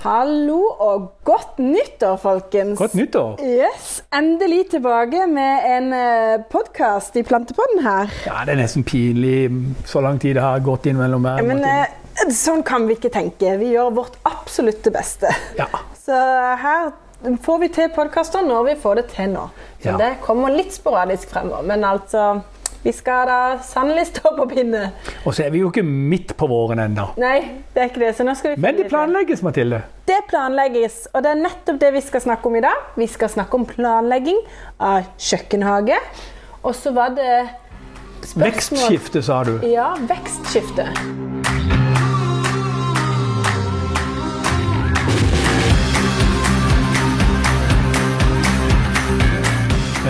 Hallo og godt nyttår, folkens. Godt nyttår. Yes, Endelig tilbake med en podkast i Plantepodden her. Ja, Det er nesten pinlig så lang tid det har gått inn mellom hver. Men eh, sånn kan vi ikke tenke. Vi gjør vårt absolutte beste. Ja. Så her får vi til podkaster når vi får det til nå. Så Ja. det kommer litt sporadisk fremover. Men altså Vi skal da sannelig stå på pinne. Og så er vi jo ikke midt på våren ennå. Nei, det er ikke det. Så nå skal vi Men det planlegges, Mathilde. Det planlegges, og det er nettopp det vi skal snakke om i dag. Vi skal snakke om planlegging av kjøkkenhage. Og så var det spørsmål Vekstskifte, sa du. Ja, vekstskifte.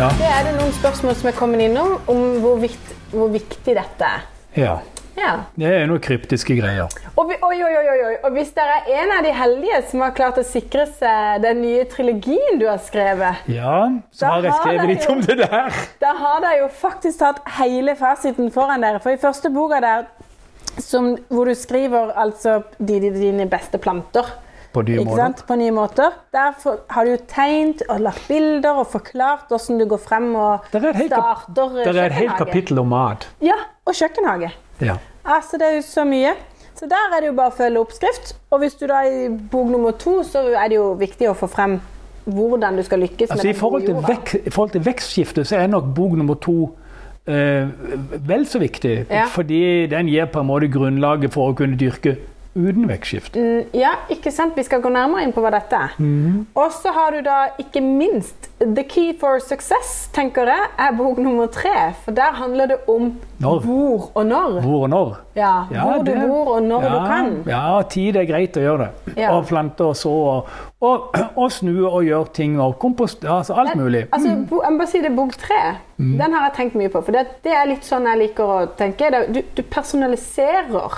Ja. Det er det noen spørsmål som er kommet innom om hvor, vikt, hvor viktig dette er. ja. Ja. Det er noen kryptiske greier. Og, vi, oi, oi, oi, og hvis dere er en av de heldige som har klart å sikre seg den nye trilogien du har skrevet, Ja, så har jeg skrevet litt om det der. Da har dere jo faktisk tatt hele fasiten foran dere. For i første boka der, som, hvor du skriver altså dine, dine beste planter På nye måter. På nye måter. Der for, har du tegnet og lagt bilder og forklart hvordan du går frem og der er helt, starter det er et helt kapittel om mat. Ja, og kjøkkenhage. Ja. Altså, det er jo så mye. Så der er det jo bare å følge oppskrift. Og hvis du da i bok nummer to, så er det jo viktig å få frem hvordan du skal lykkes Altså, med den gode jorda. vek, I forhold til vekstskifte så er nok bok nummer to eh, vel så viktig. Ja. Fordi den gir på en måte grunnlaget for å kunne dyrke uten vekstskifte. Mm, Ja, ikke sant? Vi skal gå nærmere inn på hva dette er. Mm. Og så har du da ikke minst The Key for Success, tenker jeg, er bok nummer tre. For der handler det om Når. hvor og når. Hvor og når. Ja, Ja, hvor du bor og når ja, du kan. Ja, tid er greit å gjøre det. Ja. Og plante og så og, og, og snu og gjøre ting og kompost. Altså alt mulig. Altså, bo, jeg må bare si det, er Bok tre Mm. den har jeg tenkt mye på. For det, det er litt sånn jeg liker å tenke. Du, du personaliserer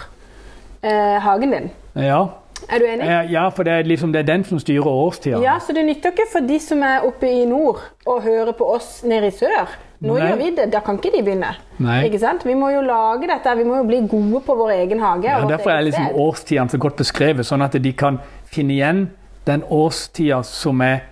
eh, hagen din. Ja. Er du enig? Eh, ja, for det er liksom det er den som styrer årstida. Ja, så det nytter ikke for de som er oppe i nord å høre på oss nede i sør. Nå Nei. gjør vi det, da kan ikke de begynne. Ikke? Vi må jo lage dette, vi må jo bli gode på vår egen hage. Ja, og derfor er liksom årstidene så godt beskrevet, sånn at de kan finne igjen den årstida som er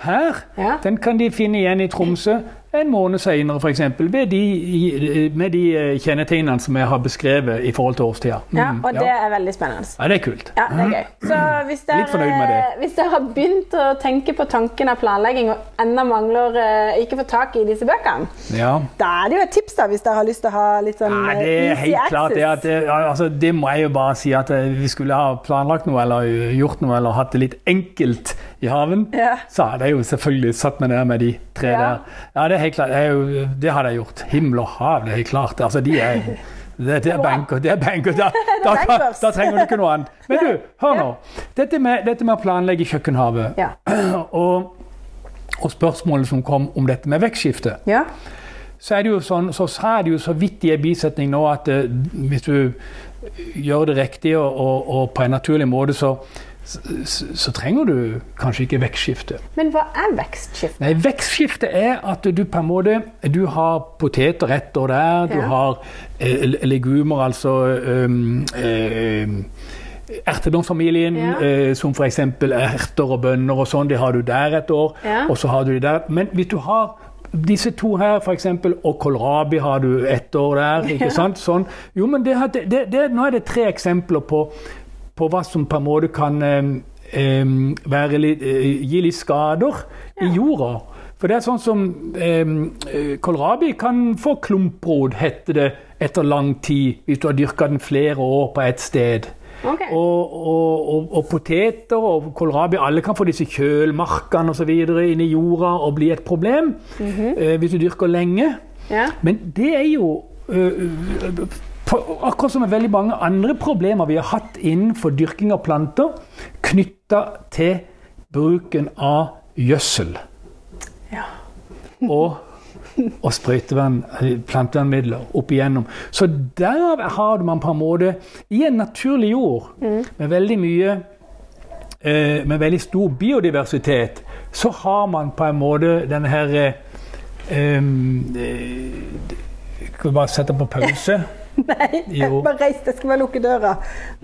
her. Ja. Den kan de finne igjen i Tromsø en måned senere, f.eks. Med de eh, kjennetegnene som jeg har beskrevet i forhold til årstida. Mm, Ja, og det er veldig spennende. ja, det er kult. Ja, det er gøy. Så hvis dere, Litt fornøyd med det. hvis dere har begynt å tenke på tanken av planlegging og ennå mangler eh, ikke få tak i disse bøkene, Ja. da er det jo et tips da, hvis dere har lyst til å ha litt sånn Nei, eh, det er helt klart det at det, altså, det må jeg jo bare si at vi skulle ha planlagt noe eller gjort noe eller hatt det litt enkelt i haven, Ja. så hadde jeg jo selvfølgelig satt meg ned med de tre Ja. der. Ja, det er helt klart. Jo, det hadde jeg gjort. Himmel og hav, det er helt klart. Altså, de er det, det er banker. Det er banker. Da, da, da, da trenger du ikke noe annet. Men du, hør nå. Dette med, dette med å planlegge kjøkkenhavet Ja. og, og spørsmålet som kom om dette med vekstskifte Ja. så er det jo sånn, så sa det jo så vidt i en bisetning nå at uh, hvis du gjør det riktig og, og, og på en naturlig måte, så, så, så trenger du kanskje ikke vekstskifte. Men hva er vekstskifte? Nei, vekstskifte er at du på en måte Du har poteter ett år der, du har eh, legumer, altså um, eh, Erteblomstfamilien, Ja. eh, som f.eks. erter og bønner og sånn, det har du der et år. Ja. Og så har du de der. Men hvis du har disse to her, f.eks., og kålrabi har du ett år der. ikke Ja. sant? Sånn. Jo, men det, det, det, nå er det tre eksempler på, på hva som på en måte kan eh, eh, være litt, eh, gi litt skader i jorda. For det er sånn som Kålrabi kan få klumprod heter det, etter lang tid, hvis du har dyrka den flere år på ett sted. Okay. Og, og, og, og poteter og kålrabi, alle kan få disse kjølmarkene osv. inn i jorda og bli et problem eh, hvis du dyrker lenge. Ja. Men det er jo Akkurat som med veldig mange andre problemer vi har hatt innenfor dyrking av planter, knytta til bruken av gjødsel Ja. og, og sprøytevern, eh, plantevernmidler opp igjennom. Så der har man på en måte, i en naturlig jord med veldig mye eh, med veldig stor biodiversitet, så har man på en måte denne her eh, eh, Skal vi bare sette på pause? Nei, Jo. bare reis deg. Skal bare lukke døra.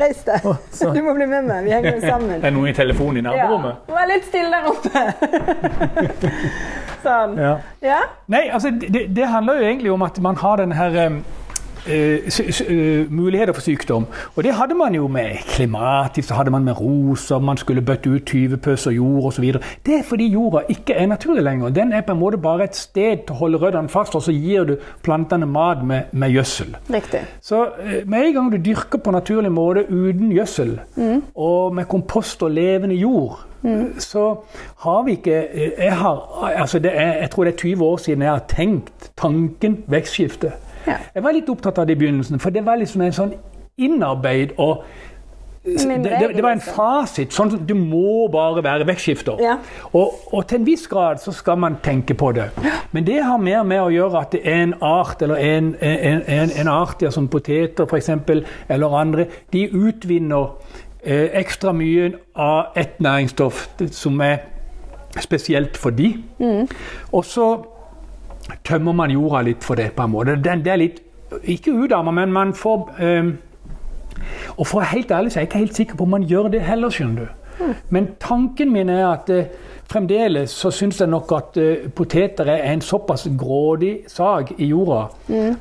Reis deg. Sånn. Du må bli med meg. Vi henger jo sammen. Er noen i telefonen i Ja. naborommet? Vær litt stille der oppe. sånn. Ja. Ja? Nei, altså det, det handler jo egentlig om at man har den her eh, muligheter for sykdom. Og det hadde man jo med klimatisk, så hadde man med roser, man skulle bøtte ut tyvepøs og jord osv. Det er fordi jorda ikke er naturlig lenger. Den er på en måte bare et sted til å holde røttene fast, og så gir du plantene mat med, med gjødsel. Riktig. Så eh, med en gang du dyrker på naturlig måte uten gjødsel, og med kompost og levende jord, så har vi ikke eh, jeg, har, altså det er, jeg tror det er 20 år siden jeg har tenkt tanken vekstskifte. Ja. Jeg var litt opptatt av det i begynnelsen, for det var liksom en sånn innarbeid og det, det, det var en fasit. sånn Du må bare være vekstskifter. Ja. Og, og til en viss grad så skal man tenke på det. Men det har mer med å gjøre at det er en art, eller en, en, en, en art ja, som poteter f.eks., eller andre, de utvinner eh, ekstra mye av et næringsstoff som er spesielt for de. Og så tømmer man jorda litt for det, på en måte. Den, det er litt Ikke utarma, men man får eh, og for å være helt ærlig så er jeg ikke helt sikker på om man gjør det heller, skjønner du. Men tanken min er at eh, fremdeles så syns jeg nok at uh, poteter er en såpass grådig sak i jorda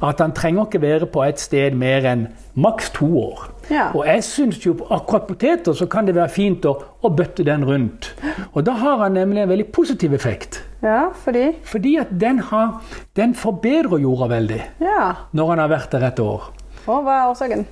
at han trenger ikke være på et sted mer enn maks to år. Ja. Og jeg syns jo akkurat poteter så kan det være fint å, å bøtte den rundt. Og da har han nemlig en veldig positiv effekt. Ja, fordi Fordi at den, har, den forbedrer jorda veldig Ja. når han har vært der et år. Og hva er årsaken?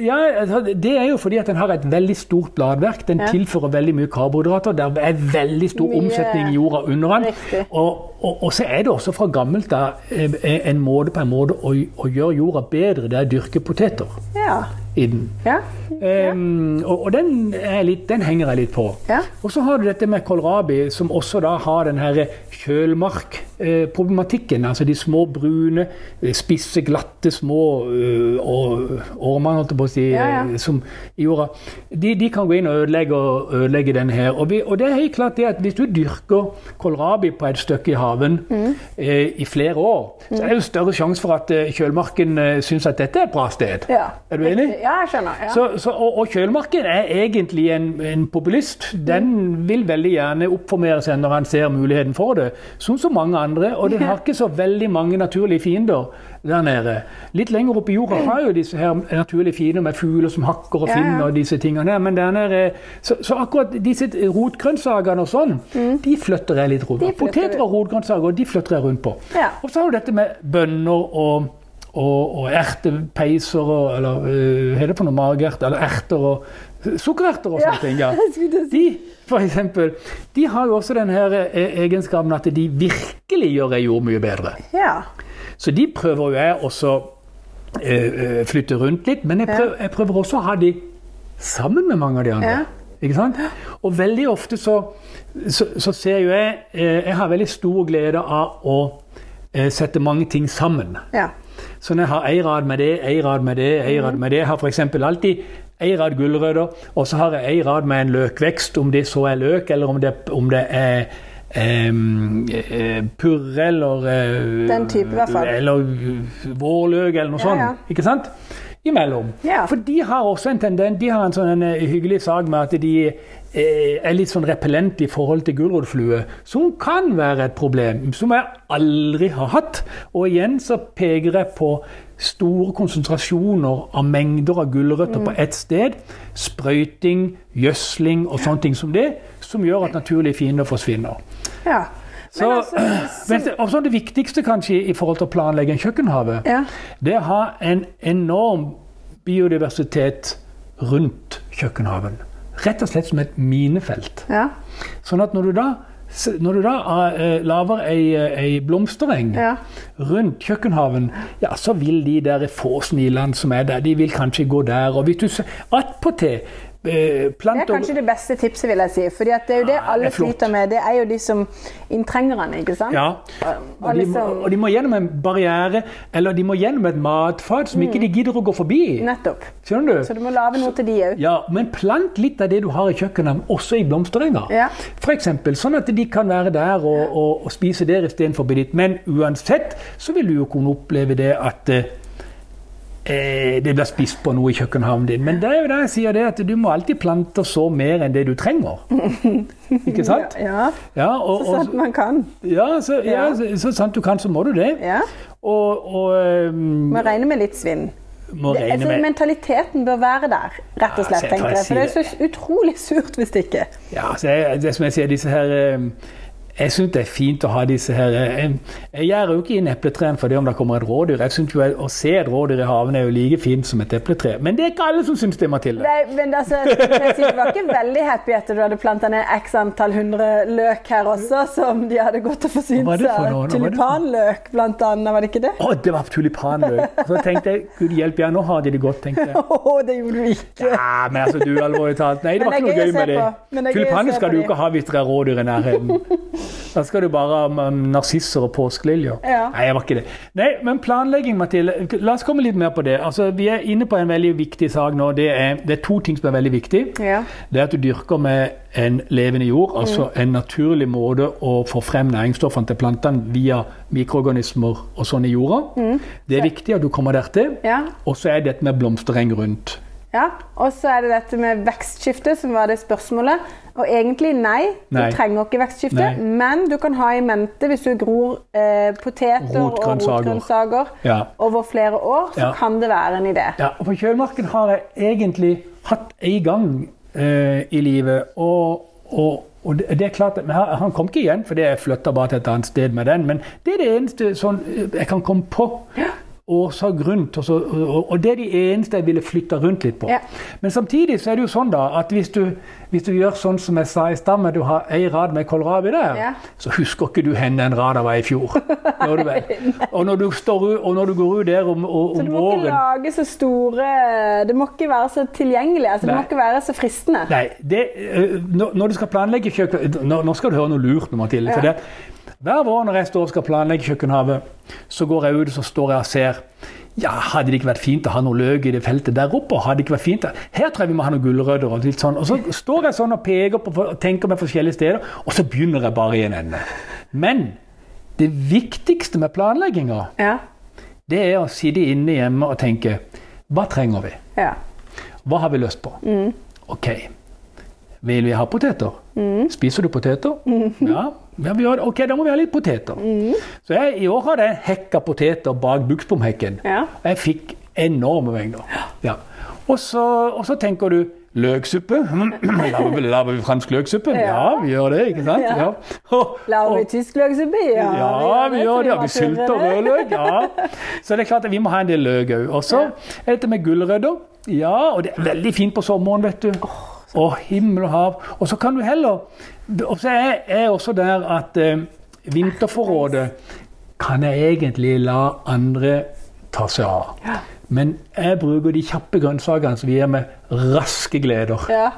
Ja, altså, Det er jo fordi at den har et veldig stort bladverk. Den Ja. tilfører veldig mye karbohydrater. Det er veldig stor Mye- omsetning i jorda under den. Og, og, og så er det også fra gammelt av eh, en måte på en måte å, å gjøre jorda bedre. Det er å dyrke poteter Ja. I den. Ja. Ehm, og og den, litt, den henger jeg litt på. Ja. Og så har du dette med kålrabi, som også da har den her kjølmarkproblematikken. Altså de små brune, eh, spisse, glatte, små å si, Ja, ja. eh, som i jorda. De, de kan gå inn og ødelegge, og ødelegge den her. Og, vi, og det er helt klart det at hvis du dyrker kålrabi på et stykke i haven Mm. eh, i flere år, så er det jo større sjanse for at eh, kjølmarken eh, syns at dette er et bra sted. ja. Er du enig? Ja, jeg skjønner. Ja. Så, så, og, og kjølmarken er egentlig en, en populist. Den vil veldig gjerne oppformere seg når han ser muligheten for det, som så mange andre. Og den har ikke så veldig mange naturlige fiender der nede. Litt lenger oppe i jorda har jo disse her naturlige fiender med fugler som hakker og Ja, ja. finner og disse tingene. Men der nede, så, så akkurat disse rotgrønnsakene og sånn, de flytter jeg litt rundt Mm. Poteter og rotgrønnsaker, de flytter jeg rundt på. Og så har du dette med bønner og, og, og ertepeiser og Eller øh, hva er det for noe Magert? Eller erter og Sukkererter og Ja, sånne ting. ja. De for eksempel, de har jo også den her eh, egenskapen at de virkelig gjør ei jord mye bedre. ja. Så de prøver jo jeg også eh, eh, flytte rundt litt, men jeg prøver, jeg prøver også å ha de sammen med mange av de andre. Ja. Ikke sant? Og veldig ofte så, så, så ser jo jeg eh, Jeg har veldig stor glede av å eh, sette mange ting sammen. ja. Så når jeg har ei rad med det, ei rad med det, ei rad med det Jeg har f.eks. alltid ei rad gulrøtter, og så har jeg ei rad med en løkvekst, om det så er løk, eller om det, om det er Um, uh, purre eller uh, Den type, i hvert fall. Eller eh, vårløk, eller noe Ja, ja. sånt. Ikke sant? Imellom. Yeah. For de har også en tendens De har en sånn en, eh, hyggelig sak med at de eh, er litt sånn repellent i forhold til gulrotflue, som kan være et problem. Som jeg aldri har hatt. Og igjen så peker jeg på store konsentrasjoner av mengder av gulrøtter på ett sted. Sprøyting, gjødsling og sånne ting som det, som gjør at naturlige fiender forsvinner. ja. Så, Men altså, så det viktigste kanskje i forhold til å planlegge en kjøkkenhave, Ja. det er å ha en enorm biodiversitet rundt kjøkkenhaven. Rett og slett som et minefelt. ja. Sånn at når du da, når du da uh, lager ei, ei blomstereng Ja. rundt kjøkkenhaven, ja, så vil de der få snilene som er der, de vil kanskje gå der. Og hvis du attpåtil eh, Det er kanskje det beste tipset, vil jeg si. Fordi det er jo det det alle flott. sliter med. Det er jo de som inntrengerne, ikke sant? Ja. Og de, må, og de må gjennom en barriere, eller de må gjennom et matfat som ikke de gidder å gå forbi. Nettopp. Skjønner du? Så du må lage noe til de òg. Ja, Men plant litt av det du har i kjøkkenet, også i blomsterenga. Ja. For eksempel, sånn at de kan være der og, og, og spise der istedenfor ditt. Men uansett så vil du jo kunne oppleve det at eh, det blir spist på noe i kjøkkenhavnen din. Men det er jo det jeg sier det, at du må alltid plante så mer enn det du trenger. Ikke sant? Ja, Ja, og, så sant man kan. ja, så, ja, Ja. så, så sant du kan, så må du det. Ja. Og, og um, Må regne med litt svinn. Det, altså, mentaliteten bør være der, rett og Ja, slett. se, tenker jeg jeg. For det er så utrolig surt hvis det ikke Ja, så jeg, det som jeg sier, disse her eh, Jeg syns det er fint å ha disse her eh, Jeg, jeg gjør jo ikke inn epletrærne for det om det kommer et rådyr. Jeg synes jo Å se et rådyr i haven er jo like fint som et epletre. Men det er ikke alle som syns det, Mathilde. Nei, men altså, jeg si, Du var ikke veldig happy etter du hadde planta ned x antall hundre løk her også, som de hadde gått og forsynt seg Tulipanløk, blant annet. Var det ikke det? Å, det var tulipanløk. Så tenkte jeg gud hjelpe, ja, nå har de det godt, tenkte jeg. Å, det gjorde du ikke. Ja, men altså, du, alvorlig talt. Nei, det var ikke noe gøy med det. er Tulipaner skal du ikke ha hvis det er rådyr i nærheten. Da skal du bare ha um, narsisser og påskeliljer. Ja. Nei, jeg var ikke det. Nei, men planlegging, Mathilde. La oss komme litt mer på det. Altså, vi er inne på en veldig viktig sak nå. Det er, det er to ting som er veldig viktig. Ja. Det er at du dyrker med en levende jord, altså Mm. en naturlig måte å få frem næringsstoffene til plantene via mikroorganismer og sånn i jorda. Mm. Det er viktig at du kommer dertil. Ja. Og så er dette med blomstereng rundt. Ja. Og så er det dette med vekstskifte, som var det spørsmålet. Og egentlig nei, Nei. du trenger ikke vekstskifte. Nei. Men du kan ha i mente hvis du gror eh, poteter og Rotgrønnsaker. rotgrønnsaker Ja. over flere år, så Ja. kan det være en idé. Ja, og På kjølmarken har jeg egentlig hatt en gang eh, i livet. Og, og, og det er klart, at- han kom ikke igjen, for jeg flytta bare til et annet sted med den. Men det er det eneste sånn, eh, jeg kan komme på. Årsak rundt, og, så, og, det er de eneste jeg ville flytta rundt litt på. Ja. Men samtidig så er det jo sånn da, at hvis du, hvis du gjør sånn som jeg sa i stad, med du har ei rad med kålrabi der, Ja. så husker ikke du hvor den rada var i fjor. Vel? Og når du, står, og når du går ut der om, om Så du må våren ikke lage så store Det må ikke være så tilgjengelig. Altså, det må ikke være så fristende. Nei, det, når, når du skal planlegge kjøkken Nå, nå skal du høre noe lurt, Mathilde. For det, hver vår når jeg står og skal planlegge kjøkkenhavet, så går jeg ut og så står jeg og ser ja, Hadde det ikke vært fint å ha noe løk i det feltet der oppe? Hadde det ikke vært fint? Her tror jeg vi må ha noen gulrøtter. Og litt sånn. Og så står jeg sånn og peker på og tenker meg forskjellige steder, og så begynner jeg bare i en ende. Men det viktigste med planlegginga, Ja. det er å sitte inne hjemme og tenke Hva trenger vi? ja. Hva har vi lyst på? Ok. Vil vi ha poteter? Spiser du poteter? Ja. ja vi gjør det. Ok, da må vi ha litt poteter. Så jeg, i år hadde jeg hekka poteter bak buksbomhekken. Ja. Jeg fikk enorme mengder. Ja. Og, så, og så tenker du løksuppe. Lager vi, fransk løksuppe? Ja. Ja. vi gjør det, ikke sant? Ja. Lager vi tysk løksuppe? ja, vi gjør det. Ja, vi sylter rødløk. Ja. Så det er klart at vi må ha en del løk òg. Og så er dette med gulrøtter. Ja, og det er veldig fint på sommeren, vet du. Å, himmel og hav. Og så kan du heller Og så er jeg også der at eh, vinterforrådet kan jeg egentlig la andre ta seg av. Men jeg bruker de kjappe grønnsakene som gir meg raske gleder. Ja.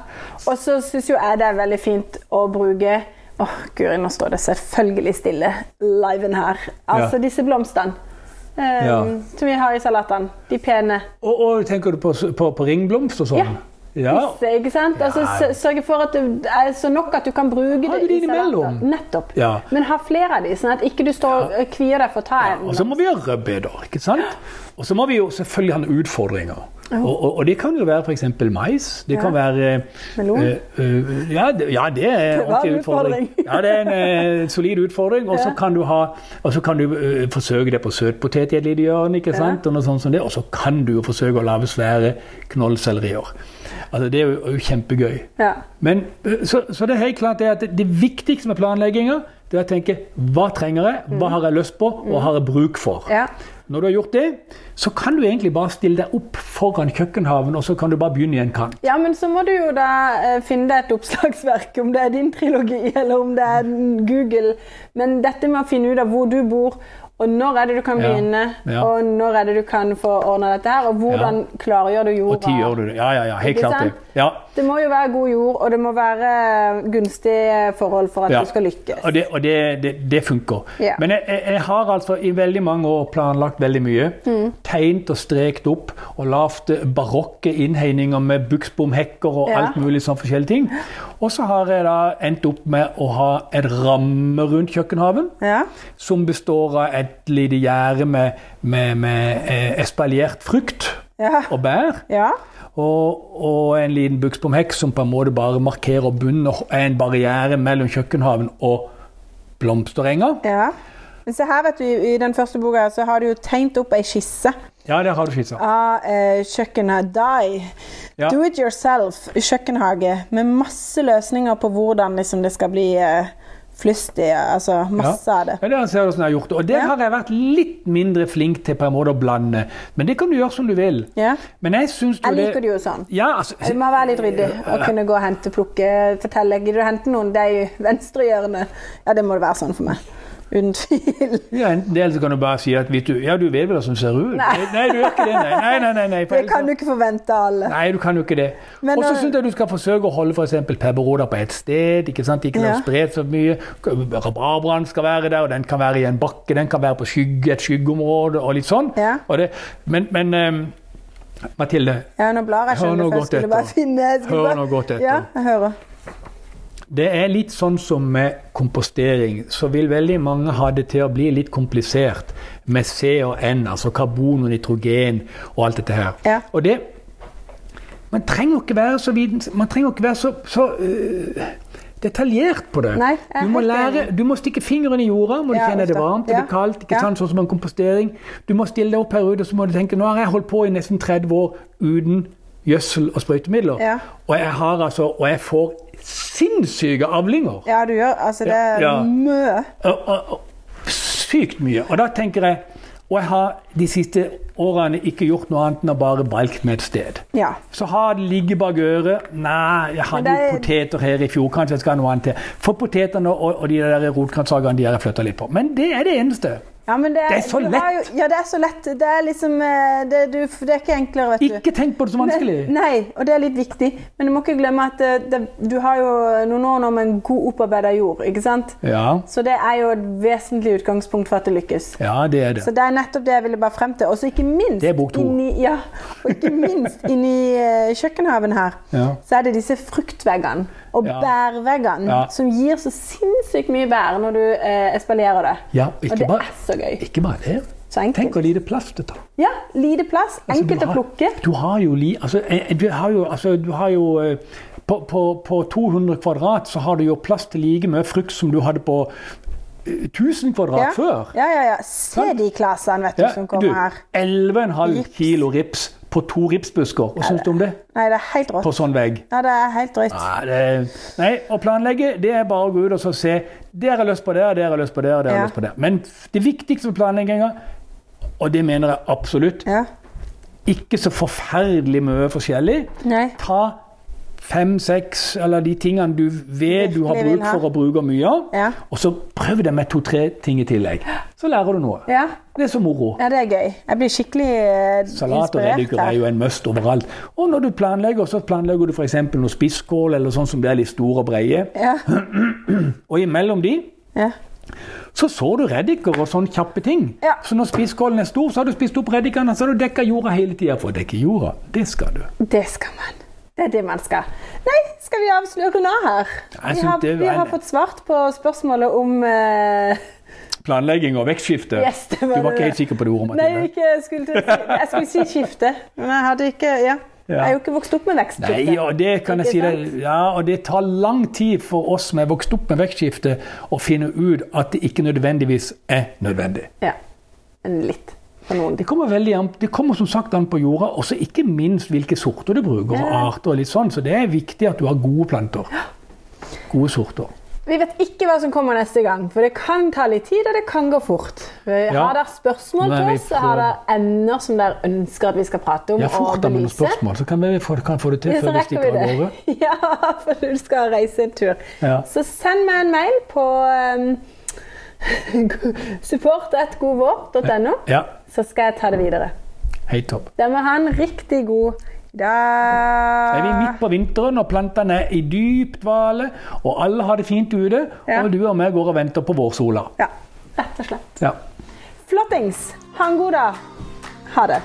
Og så syns jo jeg det er veldig fint å bruke Åh, Guri, nå står det selvfølgelig stille liven her. Altså Ja. disse blomstene. Um, Ja. Som vi har i salatene. De pene. Og, og tenker du på, på, på ringblomst og sånn? Ja. Ja. Disse, ikke sant? Altså, Ja. Sørge for at det er så nok at du kan bruke Har det det? Nettopp. Ja. Men ha flere av de, sånn at ikke du står og kvier deg for ta en. Og så må vi ha rødbeter, ikke sant? Og så må vi jo selvfølgelig ha utfordringer. Og, og, og det kan jo være f.eks. mais. Det Ja. kan være Melon. eh, eh, ja, ja, det er en ordentlig en utfordring. Ja, det er en uh, solid utfordring. Og så Ja. kan du ha og så kan du uh, forsøke det på søtpotet i et lite hjørne, ikke sant? Og sånt som det. Og så kan du jo forsøke å lage svære knollsellerier. Altså, det er jo, jo kjempegøy. Ja. Men, eh, så, så det er helt klart det at det, viktigste med planlegginga det er å tenke hva trenger jeg, hva har jeg lyst på, og hva har jeg bruk for. ja. Når du har gjort det, så kan du egentlig bare stille deg opp foran kjøkkenhaven, og så kan du bare begynne i en kant. Ja, men så må du jo da eh, finne deg et oppslagsverk, om det er din trilogi eller om det er Google. Men dette med å finne ut av hvor du bor, og når er det du kan begynne, ja. og når er det du kan få ordna dette her, og hvordan klargjør du jorda. Og tid gjør du det. Ja, ja, ja, helt klart det. Ja. Det må jo være god jord, og det må være gunstige forhold for at Ja. du skal lykkes. Og det, og det, det, det funker. Ja. Men jeg, jeg, har altså i veldig mange år planlagt veldig mye. Mm. Tegnet og strekt opp og lagd barokke innhegninger med buksbomhekker og alt mulig sånn forskjellige ting. Og så har jeg da endt opp med å ha et ramme rundt kjøkkenhaven. Ja. Som består av et lite gjerde med, med, med eh, espaliert frukt Ja. og bær. ja. Og, og en liten buksbomhekk som på en måte bare markerer bunnen og er en barriere mellom kjøkkenhaven og blomsterenga. ja. Men se her, vet du, i den første boka så har du jo tegnet opp ei skisse Ja, der har du skissa. av eh, kjøkkenet Die. Ja. Do it yourself kjøkkenhage med masse løsninger på hvordan liksom, det skal bli eh, flystig. Altså masse av det. Ja, det ser du som jeg har gjort. Og der Ja. har jeg vært litt mindre flink til på en måte å blande. Men det kan du gjøre som du vil. Ja. Men jeg syns jo Jeg liker det jo sånn. Ja, altså, du må være litt ryddig å kunne gå og hente, plukke, fortelle. Gidder du å hente noen? Det er i venstre hjørne. Ja, det må det være sånn for meg. Uten tvil. ja, enten det, eller så kan du bare si at vet du, ja, du vet vel hvordan du ser ut. Nei. nei, du gjør ikke det. Nei, nei, nei. nei, nei Det kan du ikke forvente av alle. Nei, du kan jo ikke det. Og så når- syns jeg du skal forsøke å holde f.eks. pepperroder på ett sted. Ikke sant? Ikke la Ja. det spre så mye. Rabarbraen skal være der, og den kan være i en bakke. Den kan være på skygge, et skyggeområde og litt sånn. Ja. Og det, men men um, Mathilde, Ja, nå blar jeg Hør nå godt etter. Hør nå godt etter. Ja, jeg hører. Det er litt sånn som med kompostering. Så vil veldig mange ha det til å bli litt komplisert med C og N, altså karbon og nitrogen og alt dette her. Ja. Og det Man trenger ikke være så Man trenger ikke være så, så uh, detaljert på det. Nei, du, må lære, du må stikke fingeren i jorda, må du Ja, kjenne det varmt, det Ja. blir kaldt, ikke sant, sånn som en kompostering. Du må stille deg opp her ute og så må du tenke nå har jeg holdt på i nesten 30 år uten gjødsel og sprøytemidler. Og jeg har altså, og jeg får sinnssyke avlinger. Ja, du gjør Altså, det er Ja, mye. Sykt mye. Og da tenker jeg Og jeg har de siste årene ikke gjort noe annet enn å bare valgt med et sted. Ja. Så har det ligget bak øret. Nei, jeg hadde Men er- jo poteter her i fjor, kanskje jeg skal ha noe annet til. For potetene og, og de der rotgrønnsakene de har jeg flytta litt på. Men det er det eneste. Ja, men det Det er så lett. Jo, ja, det er så lett. Det er liksom eh, det, du, det er ikke enklere, vet du. Ikke tenk på det så vanskelig. Nei, og det er litt viktig. Men du må ikke glemme at det, du har jo noen år nå med en god opparbeida jord, ikke sant? Ja, Så det er jo et vesentlig utgangspunkt for at det lykkes. ja det er det. Så det er nettopp det jeg ville bare frem til. Og så ikke minst Det er bok to. inni, ja, og ikke minst inni eh, kjøkkenhaven her, Ja. så er det disse fruktveggene og Ja. bærveggene Ja. som gir så sinnssykt mye bær når du eh, espalierer det. Ja, Og ikke det bare, er så gøy. ikke bare det. Så. Tenk hvor lite plass det tar. Ja, lite plass, Altså, enkelt du å plukke. Du har jo, altså, eh, du har jo, altså, du har jo eh, på, på, på 200 kvadrat så har du jo plass til like mye frukt som du hadde på eh, 1000 kvadrat Ja. før. ja, ja, ja. Se de klasene vet du, Ja, som du, kommer her. 11,5 kilo rips på to ripsbusker. Hva syns du om det? Nei, det er helt rått. På sånn vegg? Ja, det er helt drøyt. Nei, nei, å planlegge det er bare å gå ut og så se. Der har jeg lyst på der har jeg lyst på det, og der har Ja. lyst på det. Men det viktigste med planlegginga, og det mener jeg absolutt, Ja. ikke så forferdelig mye forskjellig. Nei. Ta fem, seks, eller de tingene du vet du har bruk for å bruke mye av, Ja. og så prøv det med to-tre ting i tillegg. Så lærer du noe. Ja. Det er så moro. ja, det er gøy. Jeg blir skikkelig inspirert. Salat og reddiker er jo en must overalt. Og når du planlegger, så planlegger du f.eks. noe spisskål eller sånn som det er litt store og breie. Ja. Og imellom de Ja. så så du reddiker og sånne kjappe ting. Ja. Så når spisskålen er stor, så har du spist opp reddikene, så har du dekka jorda hele tida. For å dekke jorda, det skal du. Det skal man. Det er det man skal. Nei, skal vi avsløre nå her? Vi har, vi har fått svart på spørsmålet om uh... Planlegging og vekstskifte. Yes, var du var det. ikke helt sikker på det ordet, Nei, Mathilde? ikke, skulle, til jeg skulle si skifte. Men jeg hadde ikke Ja. Ja. Jeg er jo ikke vokst opp med vekstskifte. Nei, og det kan jeg si deg. Ja, og det tar lang tid for oss som er vokst opp med vekstskifte, å finne ut at det ikke nødvendigvis er nødvendig. Ja. Men litt. Det kommer, veldig an, det kommer som sagt an på jorda, og så ikke minst hvilke sorter du bruker. og arter og litt sånn, Så det er viktig at du har gode planter. Gode sorter. Vi vet ikke hva som kommer neste gang, for det kan ta litt tid, og det kan gå fort. Ja. Har dere spørsmål til oss, så har dere emner som dere ønsker at vi skal prate om Ja, fort da med noen spørsmål, så kan vi få, kan få det til før vi stikker av gårde. Ja, for du skal reise en tur. Ja. Så send meg en mail på um, support.godvår.no, Ja, så skal jeg ta det videre. helt topp. Da må ha en riktig god Da Er vi midt på vinteren, og plantene er i dyp dvale, og alle har det fint ute, Ja. og du og meg går og venter på vårsola. Ja, rett og slett. Ja. Flottings. Ha en god dag. Ha det.